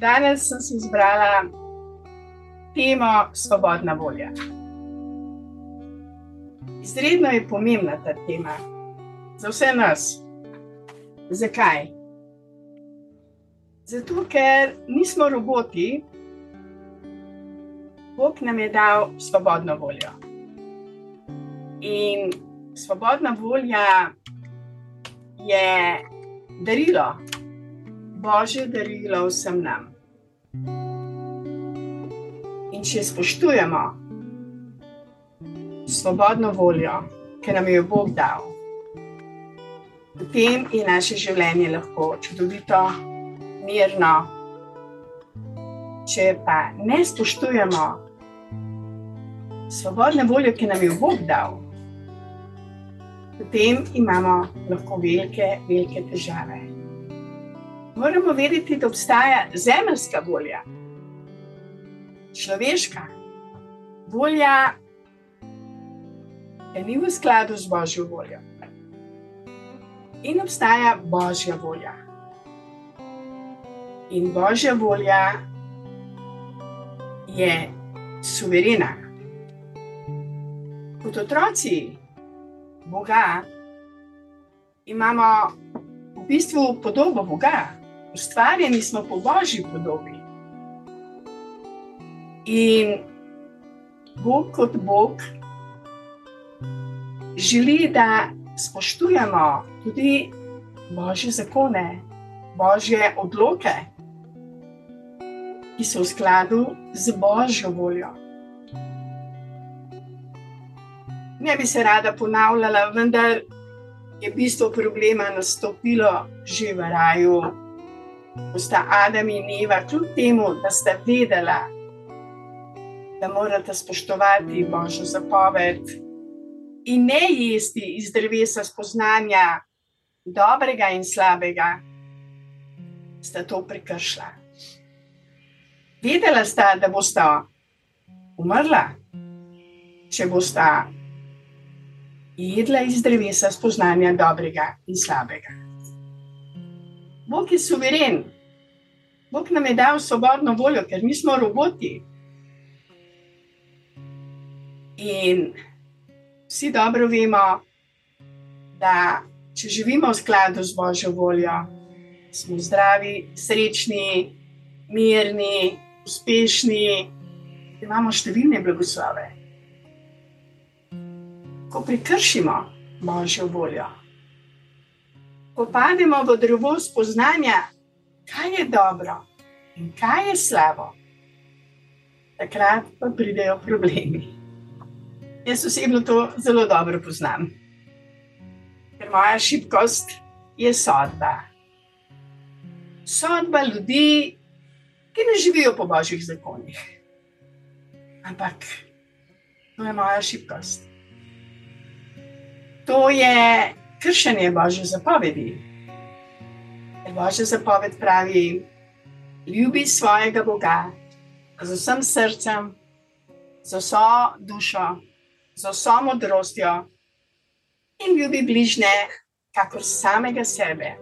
Danes sem si izbrala temo Svobodna volja. Izredno je pomembna ta tema za vse nas. Zakaj? Zato, ker nismo roboti, Bog nam je dal svobodno voljo. In svobodna volja je darilo, božje darilo vsem nam. In če spoštujemo svobodno voljo, ki nam jo Bog dal, potem je naše življenje lahko čudovito, mirno. Če pa ne spoštujemo svobodne volje, ki nam jo Bog dal, potem imamo lahko velike, velike težave. Moramo vedeti, da obstaja zemeljska volja, človeška volja, ki ni v skladu z božjo voljo. In obstaja božja volja. In božja volja je suverena. Kot otroci Boga, imamo v bistvu podobo Boga, ustvarjeni smo po božji podobi. In Bog kot Bog želi, da spoštujemo tudi božje zakone, božje odloke, ki so v skladu z božjo voljo. ne bi se rada ponavljala, vendar je bistvo problema nastopilo že v raju, ko sta Adam in Eva, kljub temu, da sta vedela, da morata spoštovati Božjo zapoved in ne jesti iz drevesa spoznanja dobrega in slabega, sta to prekršila. Vedela sta, da bosta umrla, če bosta jedla iz drevesa spoznanja dobrega in slabega. Bog je suveren, Bog nam je dal svobodno voljo, ker nismo roboti. In vsi dobro vemo, da če živimo v skladu z Božjo voljo, smo zdravi, srečni, mirni, uspešni, imamo številne blagoslove ko prekršimo Božjo voljo, ko pademo v drevo spoznanja, kaj je dobro in kaj je slabo, takrat pa pridejo problemi. Jaz osebno to zelo dobro poznam, ker moja šibkost je sodba. Sodba ljudi, ki ne živijo po božjih zakonih. Ampak to je moja šibkost. To je kršenje Božje zapovedi. Božja zapoved pravi: ljubi svojega Boga z vsem srcem, z vso dušo, z vso modrostjo in ljubi bližnje, kakor samega sebe.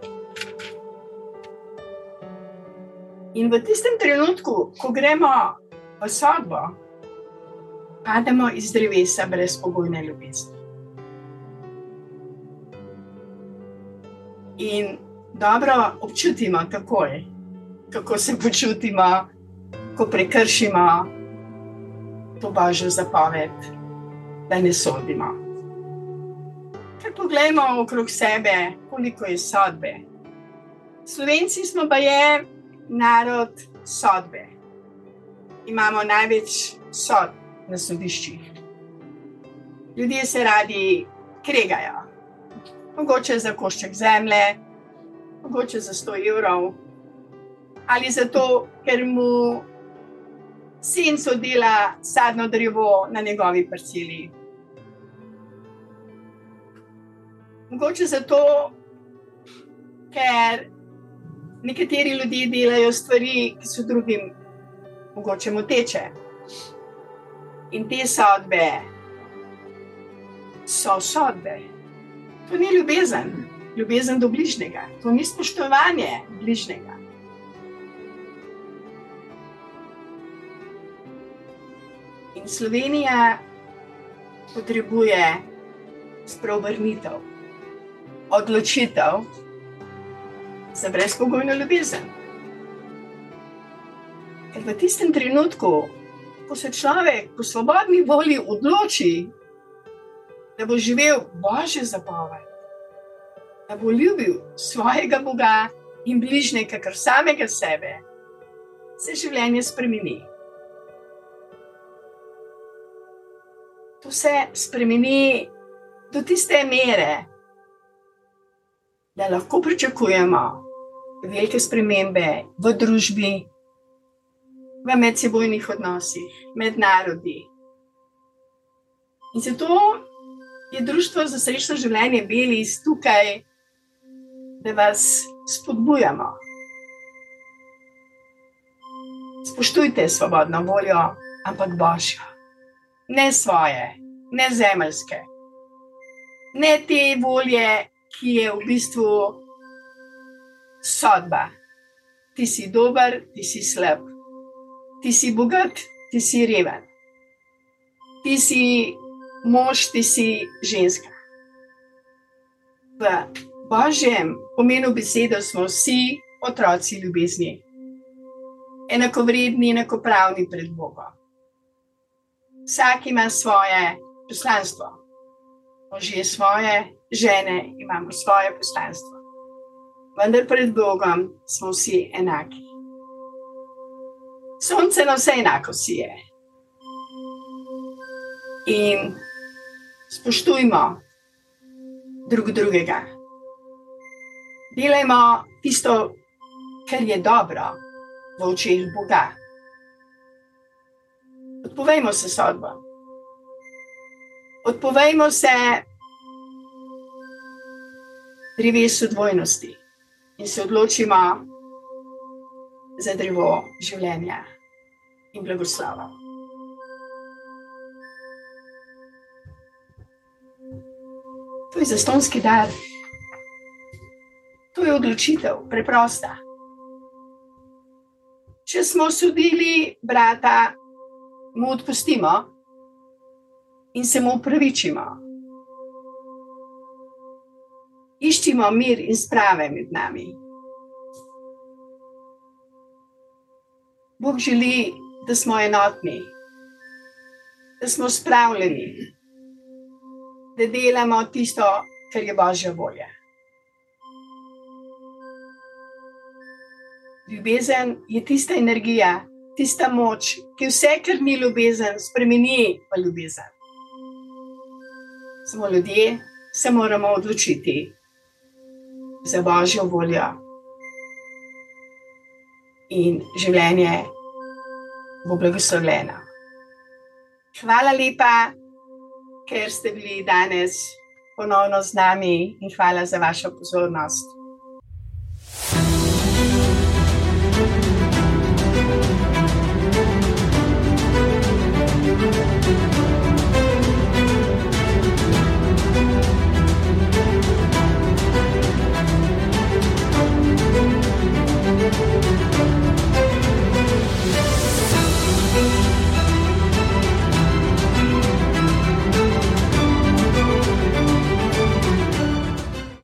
In v tistem trenutku, ko gremo v sodbo, pademo iz drevesa brezpogojne ljubezni. In dobro občutimo takoj, kako se počutimo, ko prekršimo to božjo zapoved, da ne sodimo. Ker poglejmo okrog sebe, koliko je sodbe. Slovenci smo pa je narod sodbe. Imamo največ sodb na sodiščih. Ljudje se radi kregajo mogoče za košček zemlje, mogoče za 100 evrov, ali zato, ker mu sin sodela sadno drevo na njegovi parceli. Mogoče zato, ker nekateri ljudje delajo stvari, ki so drugim mogoče moteče. In te sodbe so sodbe. To ni ljubezen, ljubezen do bližnjega, to ni spoštovanje bližnjega. In Slovenija potrebuje spreobrnitev, odločitev za brezpogojno ljubezen. Ker v tistem trenutku, ko se človek po svobodni volji odloči, da bo živel božje zapoved, da bo ljubil svojega Boga in bližnjega, kar samega sebe, se življenje spremeni. To se spremeni do tiste mere, da lahko pričakujemo velike spremembe v družbi, v medsebojnih odnosih, med narodi. In zato je Društvo za srečno življenje Belis tukaj, da vas spodbujamo. Spoštujte svobodno voljo, ampak božjo, ne svoje, ne zemeljske, ne te volje, ki je v bistvu sodba. Ti si dober, ti si slab, ti si bogat, ti si reven, ti si mož, ti si ženska. V božjem pomenu besede smo vsi otroci ljubezni, enakovredni, enakopravni pred Bogom. Vsak ima svoje poslanstvo, možje svoje, žene imamo svoje poslanstvo. Vendar pred Bogom smo vsi enaki. Sonce na vse enako si je. In spoštujmo drug drugega. Delajmo tisto, kar je dobro v očeh Boga. Odpovejmo se sodbo. Odpovejmo se drevesu dvojnosti in se odločimo za drevo življenja in blagoslova. Je zastonski dar. To je odločitev, preprosta. Če smo sodili brata, mu odpustimo in se mu upravičimo. Iščimo mir in sprave med nami. Bog želi, da smo enotni, da smo spravljeni, da delamo tisto, kar je božja volja. Ljubezen je tista energija, tista moč, ki vse, kar ni ljubezen, spremeni v ljubezen. Samo ljudje se moramo odločiti za božjo voljo in življenje bo blagoslovljeno. Hvala lepa ker ste bili danes ponovno z nami in hvala za vašo pozornost.